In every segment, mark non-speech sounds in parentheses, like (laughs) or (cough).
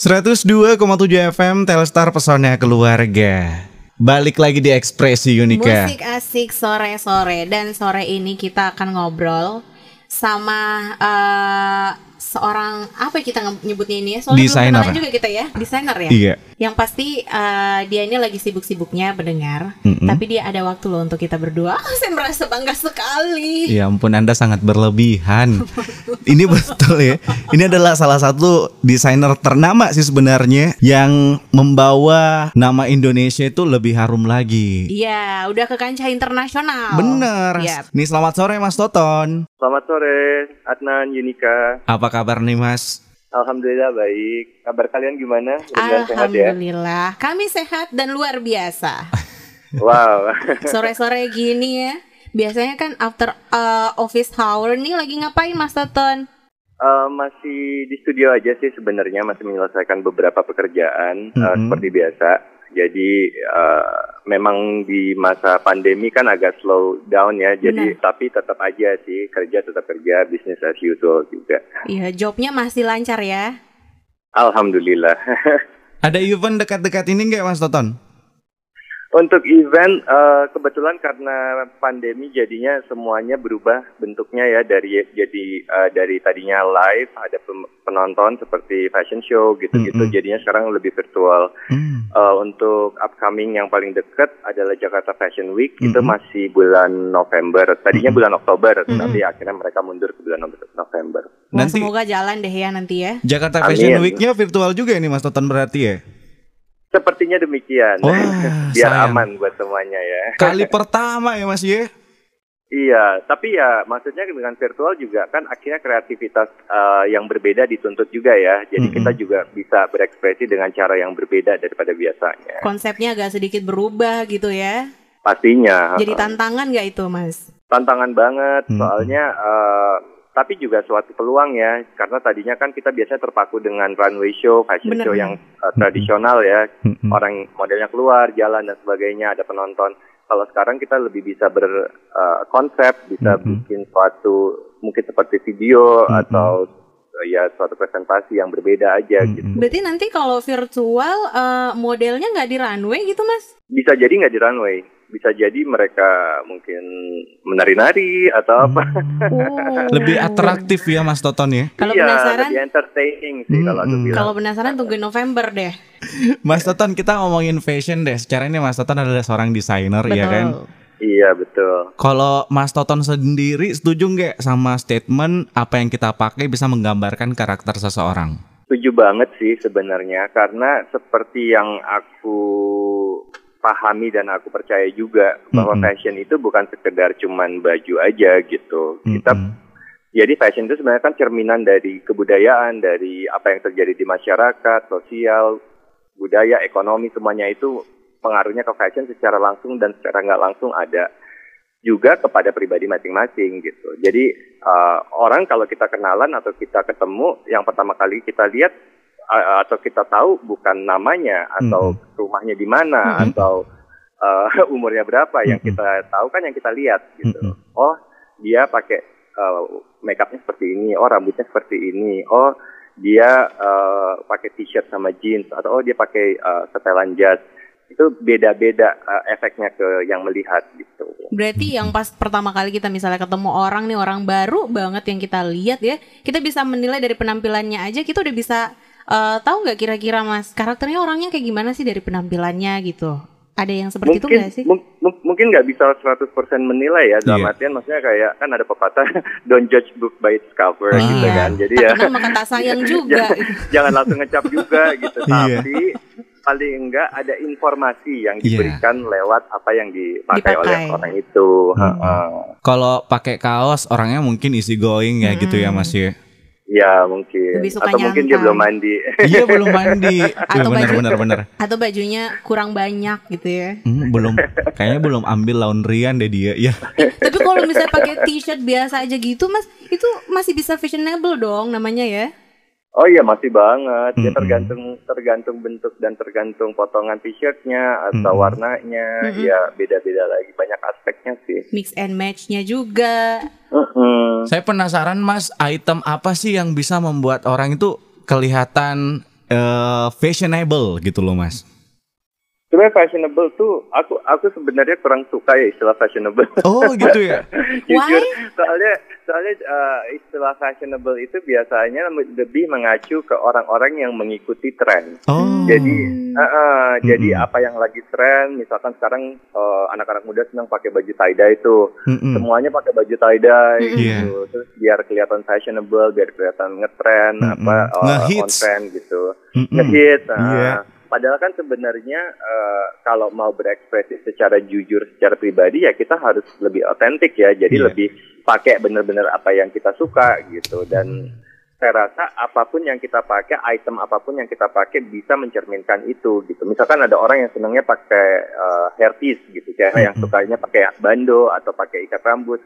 102,7 FM Telstar Pesona Keluarga. Balik lagi di Ekspresi Unika. Musik asik sore-sore dan sore ini kita akan ngobrol sama eh, seorang apa ya kita nyebutnya ini ya? Soalnya belum kenalan juga kita ya, desainer ya. Iya. Yang pasti eh, dia ini lagi sibuk-sibuknya mendengar, Mm-mm. tapi dia ada waktu loh untuk kita berdua. Ah, (laughs) saya merasa bangga sekali. Ya ampun Anda sangat berlebihan. Ini betul ya. Ini adalah salah satu desainer ternama sih sebenarnya yang membawa nama Indonesia itu lebih harum lagi. Iya, udah ke kancah internasional. Bener. Yap. Nih selamat sore Mas Toton. Selamat sore, Adnan, Yunika. Apa kabar nih Mas? Alhamdulillah baik. Kabar kalian gimana? Mudah-mudahan sehat ya. Alhamdulillah, kami sehat dan luar biasa. (laughs) Wow. (laughs) Sore-sore gini ya. Biasanya kan after uh, office hour nih lagi ngapain Mas Toton? Eh, masih di studio aja sih sebenarnya masih menyelesaikan beberapa pekerjaan eh, Mhm. seperti biasa. Jadi eh, memang di masa pandemi kan agak slow down ya. Jadi tapi tetap aja sih kerja tetap kerja, business as usual juga. Iya, jobnya masih lancar ya. Alhamdulillah. (laughs) Ada event dekat-dekat ini nggak Mas Toton? Untuk event eh, kebetulan karena pandemi jadinya semuanya berubah bentuknya ya dari jadi eh, dari tadinya live ada penonton seperti fashion show gitu-gitu Mm-mm. jadinya sekarang lebih virtual. Hmm. Eh, untuk upcoming yang paling dekat adalah Jakarta Fashion Week itu Mm-mm. masih bulan November. Tadinya Mm-mm. bulan Oktober Mm-mm. tapi akhirnya mereka mundur ke bulan Nove- November. Wah, Nanti- semoga jalan deh ya nanti ya. Jakarta. Fashion Week-nya virtual juga ini Mas Toton berarti ya? Sepertinya demikian. Wah, (laughs) Biar sayang. aman buat semuanya ya. (laughs) Kali pertama ya Mas ya? Iya, tapi ya maksudnya dengan virtual juga kan akhirnya kreativitas eh, yang berbeda dituntut juga ya. Jadi Mm-mm. kita juga bisa berekspresi dengan cara yang berbeda daripada biasanya. Konsepnya agak sedikit berubah gitu ya. Pastinya. Jadi tantangan nggak itu, Mas? tantangan banget Mm-mm. soalnya eh, tapi juga suatu peluang ya karena tadinya kan kita biasanya terpaku dengan runway show, fashion Bener, show yang eh, tradisional ya. Orang modelnya keluar, jalan dan sebagainya, ada penonton. Kalau sekarang kita lebih bisa berkonsep, bisa Mm-mm. bikin suatu mungkin seperti video atau eh, ya suatu presentasi yang berbeda aja gitu. Berarti nanti kalau virtual eh, modelnya nggak di runway gitu, Mas? Bisa jadi nggak di runway, bisa jadi mereka mungkin menari-nari atau apa. Oh. Lebih atraktif ya Mas Toton ya? Kalau iya, penasaran, lebih entertaining sih kalau aku Mm-mm. bilang. kalau penasaran tungguin November deh. (laughs) Mas Toton kita ngomongin fashion deh. Secara ini Mas Toton adalah seorang desainer ya kan? Iya betul. Kalau Mas Toton sendiri setuju nggak sama statement apa yang kita pakai bisa menggambarkan karakter seseorang? Setuju banget sih sebenarnya karena seperti yang aku pahami dan aku percaya juga bahwa Mm-mm. fashion itu bukan sekedar cuman baju aja gitu. Kita Mm-mm. jadi fashion itu sebenarnya kan cerminan dari kebudayaan, dari apa yang terjadi di masyarakat, sosial, budaya, ekonomi semuanya itu pengaruhnya ke fashion secara langsung dan secara nggak langsung ada juga kepada pribadi masing-masing gitu. Jadi eh, orang kalau kita kenalan atau kita ketemu, yang pertama kali kita lihat atau kita tahu bukan namanya atau rumahnya di mana Mhm. atau eh, (laughs) umurnya berapa, yang Mhm. kita tahu kan yang kita lihat gitu. Mhm. Oh dia pakai eh, makeupnya seperti ini, oh rambutnya seperti ini, oh dia eh, pakai t-shirt sama jeans atau oh dia pakai eh, setelan jas itu beda-beda eh, efeknya ke yang melihat gitu. Berarti yang pas pertama kali kita misalnya ketemu orang nih orang baru banget yang kita lihat ya, kita bisa menilai dari penampilannya aja kita udah bisa eh, tahu nggak kira-kira Mas karakternya orangnya kayak gimana sih dari penampilannya gitu. Ada yang seperti itu mungkin nggak sih? mung- mung- mungkin nggak bisa 100% menilai ya dalam Iya. artian maksudnya kayak kan ada pepatah (laughs) don't judge book by its cover Ah. gitu kan. Jadi Tak ya kenal maka tak sayang (laughs) juga. (laughs) jangan langsung ngecap juga gitu. Iya. Tapi paling enggak ada informasi yang Iya. diberikan lewat apa yang dipakai, Dipakai. oleh orang itu. Hmm. Heeh. Kalau pakai kaos orangnya mungkin easy going ya gitu ya Mm-mm. Mas ya. Ya mungkin. Lebih suka Atau mungkin dia nyantai. belum mandi. iya belum (laughs) mandi. Atau benar baju- benar benar. Atau bajunya kurang banyak gitu ya. Hmm, belum kayaknya belum ambil laundryan deh dia. Ya. Tapi kalau misalnya pakai t-shirt biasa aja gitu Mas, itu masih bisa fashionable dong namanya ya. Oh iya masih banget. Dia Mm-mm. tergantung tergantung bentuk dan tergantung potongan t-shirtnya atau Mm-mm. warnanya. Mm-mm. Ya beda-beda lagi banyak aspeknya sih. Mix and match-nya juga. Mm-mm. Saya penasaran Mas, item apa sih yang bisa membuat orang itu kelihatan eh, fashionable gitu loh mas. Sebenarnya fashionable tuh aku aku sebenarnya kurang suka ya istilah fashionable. Oh gitu ya. (laughs) Jujur, Why? soalnya soalnya uh, istilah fashionable itu biasanya lebih mengacu ke orang-orang yang mengikuti tren. Oh. Jadi, uh, uh, jadi Mm-mm. apa yang lagi tren, misalkan sekarang uh, anak-anak muda senang pakai baju tie dye itu, Mm-mm. semuanya pakai baju tie dye Mm-mm. gitu, terus biar kelihatan fashionable, biar kelihatan ngetren, Mm-mm. apa uh, on trend gitu, Mm-mm. ngehit. uh, Iya. Padahal kan sebenarnya uh, kalau mau berekspresi secara jujur, secara pribadi ya kita harus lebih otentik ya. Jadi Iya. lebih pakai benar-benar apa yang kita suka gitu. Dan saya rasa apa pun yang kita pakai, item apa pun yang kita pakai bisa mencerminkan itu gitu. Misalkan ada orang yang senangnya pakai uh, hairpiece gitu, cewek yang Mm-mm. sukanya pakai bando atau pakai ikat rambut.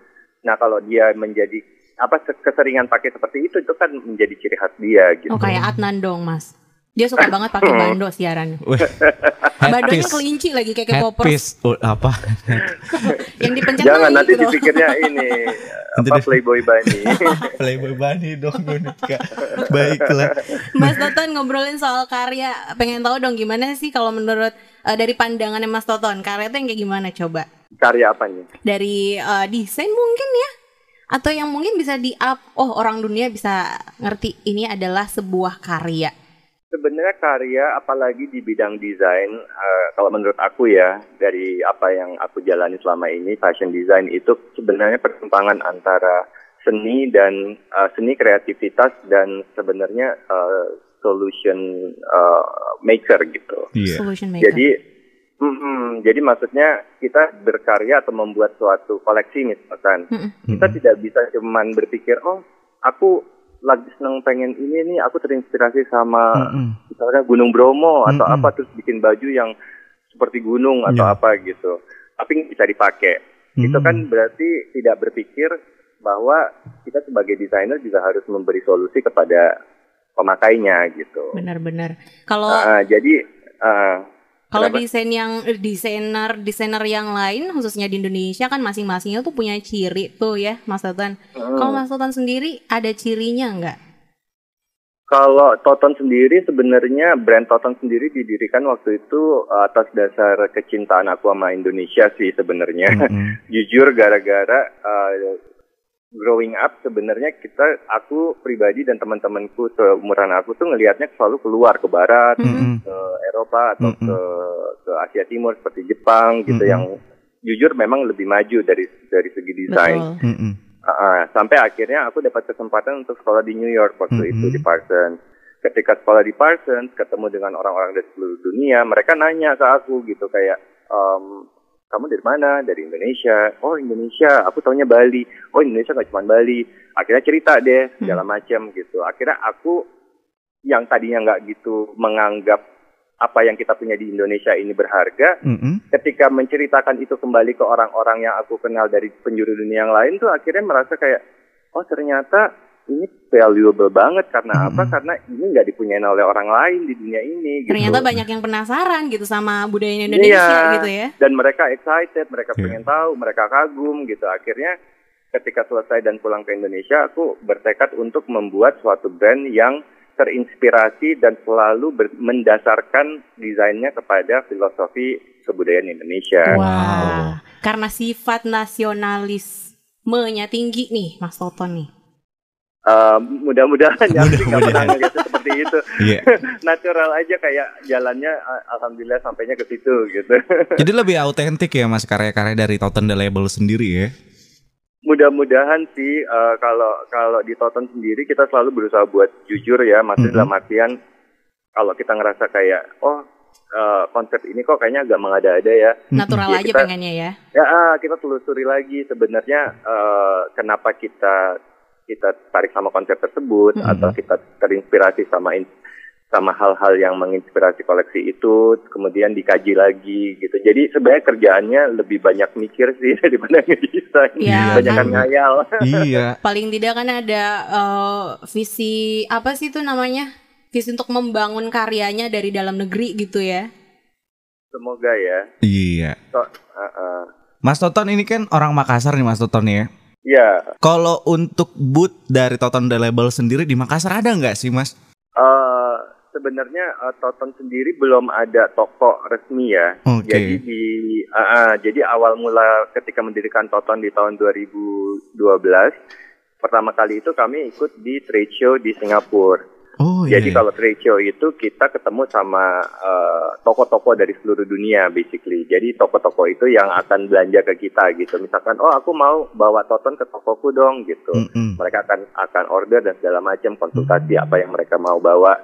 Nah kalau dia menjadi apa keseringan pakai seperti itu itu kan menjadi ciri khas dia gitu. Oh kayak Adnan dong mas. Dia suka banget pakai bando siaran. (laughs) Bandonya kelinci lagi kayak K-popers Headpiece. Oh, apa? (laughs) yang dipencet Jangan lagi nanti gitu. dipikirnya ini (laughs) apa. Playboy Bunny. Playboy Bunny dong Monica. Baiklah. Mas Toton ngobrolin soal karya, pengen tahu dong gimana sih kalau menurut eh, dari pandangannya Mas Toton, karya itu yang kayak gimana coba? Karya apa nih? Dari eh, desain mungkin ya? Atau yang mungkin bisa di up, oh orang dunia bisa ngerti ini adalah sebuah karya. Sebenarnya karya apalagi di bidang desain eh, kalau menurut aku ya dari apa yang aku jalani selama ini fashion design itu sebenarnya perkembangan antara seni dan eh, seni kreativitas dan sebenarnya eh, solution eh, maker gitu. Iya. Solution maker. Jadi, mm-mm, jadi maksudnya kita berkarya atau membuat suatu koleksi misalkan, Mm-mm. kita tidak bisa cuman berpikir, oh aku lagi seneng pengen ini nih, aku terinspirasi sama Mm-mm. misalnya Gunung Bromo atau Mm-mm. apa terus bikin baju yang seperti gunung atau apa gitu, tapi bisa dipakai. Itu Mm-mm. kan berarti tidak berpikir bahwa kita sebagai desainer juga harus memberi solusi kepada pemakainya gitu. Benar-benar. Kalau Ah, jadi ah, Kalau desain yang eh, desainer desainer yang lain khususnya di Indonesia kan masing-masingnya tuh punya ciri tuh ya Mas Totan. Hmm. Kalau Mas Totan sendiri ada cirinya nggak? Kalau Toton sendiri sebenarnya brand Toton sendiri didirikan waktu itu atas dasar kecintaan aku sama Indonesia sih sebenarnya. Mm-mm. (laughs) Jujur gara-gara uh, growing up sebenarnya kita aku pribadi dan teman-temanku seumuran aku tuh ngelihatnya selalu keluar ke barat, Mm-mm. ke Eropa atau Mm-mm. ke ke Asia Timur seperti Jepang gitu Mm-mm. yang jujur memang lebih maju dari dari segi desain. Betul. Mm-mm. Uh, sampai akhirnya aku dapat kesempatan untuk sekolah di New York waktu Mhm. itu di Parsons. Ketika sekolah di Parsons, ketemu dengan orang-orang dari seluruh dunia, mereka nanya ke aku gitu kayak, "Em, kamu dari mana? Dari Indonesia. Oh Indonesia, aku taunya Bali. Oh Indonesia nggak cuma Bali. Akhirnya cerita deh Hmm. segala macam gitu. Akhirnya aku yang tadinya nggak gitu menganggap apa yang kita punya di Indonesia ini berharga, Mm-mm. ketika menceritakan itu kembali ke orang-orang yang aku kenal dari penjuru dunia yang lain tuh akhirnya merasa kayak oh ternyata ini valuable banget karena apa? Mm-mm. Karena ini nggak dipunyain oleh orang lain di dunia ini. Gitu. Ternyata banyak yang penasaran gitu sama budaya Indonesia Iya. gitu ya. Dan mereka excited, mereka Iya. pengen tahu, mereka kagum gitu. Akhirnya ketika selesai dan pulang ke Indonesia, aku bertekad untuk membuat suatu brand yang terinspirasi dan selalu ber- mendasarkan desainnya kepada filosofi kebudayaan Indonesia. Wah, karena sifat nasionalismenya tinggi nih Mas Toton nih. Uh, mudah-mudahan ya Mudah-mudahan. ngeliatnya seperti itu Iya. (laughs) natural aja kayak jalannya uh, alhamdulillah sampainya ke situ gitu (laughs) Jadi lebih autentik ya Mas karya-karya dari Totten The Label sendiri ya. mudah-mudahan sih uh, kalau kalau di Toton sendiri kita selalu berusaha buat jujur ya maksudnya Mhm. dalam artian kalau kita ngerasa kayak oh uh, konsep ini kok kayaknya agak mengada-ada ya Natural Iya, aja kita- pengennya ya. ya ah, kita telusuri lagi sebenarnya uh, kenapa kita kita tarik sama konsep tersebut Mhm. atau kita terinspirasi sama in- sama hal-hal yang menginspirasi koleksi itu kemudian dikaji lagi gitu jadi sebenarnya kerjaannya lebih banyak mikir sih (laughs) daripada ngedesain Iya, banyak kan? ngayal iya. (laughs) Paling tidak kan ada eh, visi apa sih itu namanya? Visi untuk membangun karyanya dari dalam negeri gitu ya. semoga ya Iya. so, uh, uh, Mas Toton ini kan orang Makassar nih Mas Toton ya. Ya Kalau untuk boot dari Toton The Label sendiri di Makassar ada nggak sih Mas? eh, sebenarnya uh, Toton sendiri belum ada toko resmi ya. Oke. Jadi di uh, uh, jadi awal mula ketika mendirikan Toton di tahun 2012 pertama kali itu kami ikut di trade show di Singapura. Oh iya. Jadi iya. kalau trade show itu kita ketemu sama eh, toko-toko dari seluruh dunia basically. Jadi toko-toko itu yang akan belanja ke kita gitu. Misalkan oh aku mau bawa toton ke tokoku dong gitu. Mm-mm. Mereka akan akan order dan segala macam konsultasi Hmm. apa yang mereka mau bawa.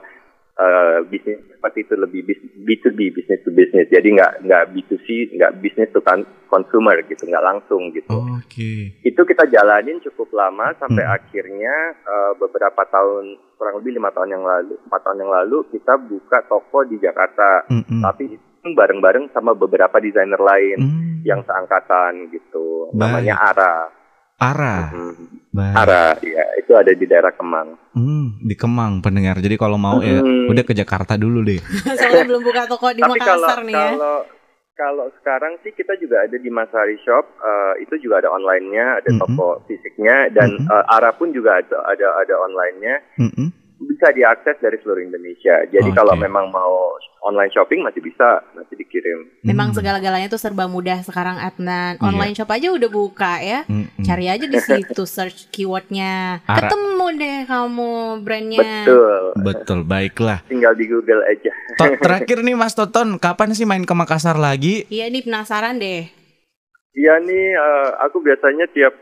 Eh, bisnis seperti itu lebih bis- B2B business to business. Jadi nggak nggak B2C, nggak business to con- consumer gitu, nggak langsung gitu Oke. itu kita jalanin cukup lama sampai Hmm. akhirnya eh, beberapa tahun kurang lebih lima tahun yang lalu empat tahun yang lalu kita buka toko di Jakarta Mm-mm. tapi itu bareng-bareng sama beberapa desainer lain Mm. yang seangkatan gitu Baik. namanya Ara Ara. Hmm, Baik. Ara ya itu ada di daerah Kemang Hmm, di Kemang pendengar. Jadi kalau mau ya Hmm. udah ke Jakarta dulu deh. (laughs) Soalnya belum buka toko di tapi kalau Makassar nih ya. kalau kalau sekarang sih kita juga ada di Masari Shop eh, itu juga ada online-nya ada Mhm. toko fisiknya dan Mhm. eh, Ara pun juga ada ada ada online-nya Mm-mm. Bisa diakses dari seluruh Indonesia. Jadi Oke. kalau memang mau online shopping masih bisa nanti dikirim. Memang Hmm. segala-galanya tuh serba mudah sekarang Adnan. Iya. Online shop aja udah buka ya. Mm-mm. Cari aja di situ search keywordnya. Ara. Ketemu deh kamu brandnya. Betul. Betul, baiklah. Tinggal di Google aja. To- terakhir nih Mas Toton, kapan sih main ke Makassar lagi? Iya nih penasaran deh. Iya nih, eh, aku biasanya tiap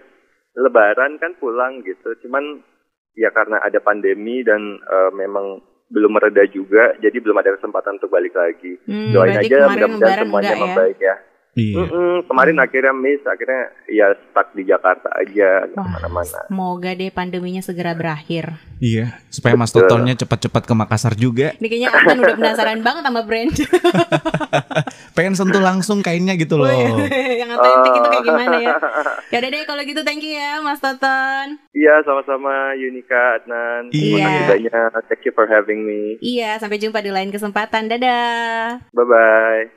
Lebaran kan pulang gitu. Cuman ya karena ada pandemi dan eh, memang belum mereda juga, jadi belum ada kesempatan untuk balik lagi. Hmm, Doain aja mudah-mudahan semuanya ya? membaik ya. Iya. Mm-mm, kemarin akhirnya miss, akhirnya ya stuck di Jakarta aja, ke mana-mana. Semoga deh pandeminya segera berakhir. Iya, supaya Mas Betul. Totonnya cepat-cepat ke Makassar juga. Ini kayaknya Adnan udah penasaran banget sama brand. (laughs) Pengen sentuh langsung kainnya gitu loh. (laughs) yang otentik itu kayak gimana ya? (laughs) Ya udah deh kalau gitu thank you ya Mas Toton. Iya, sama-sama Yunika, Adnan. Terima Iya. kasih banyak. Thank you for having me. Iya, sampai jumpa di lain kesempatan. Dadah. Bye-bye.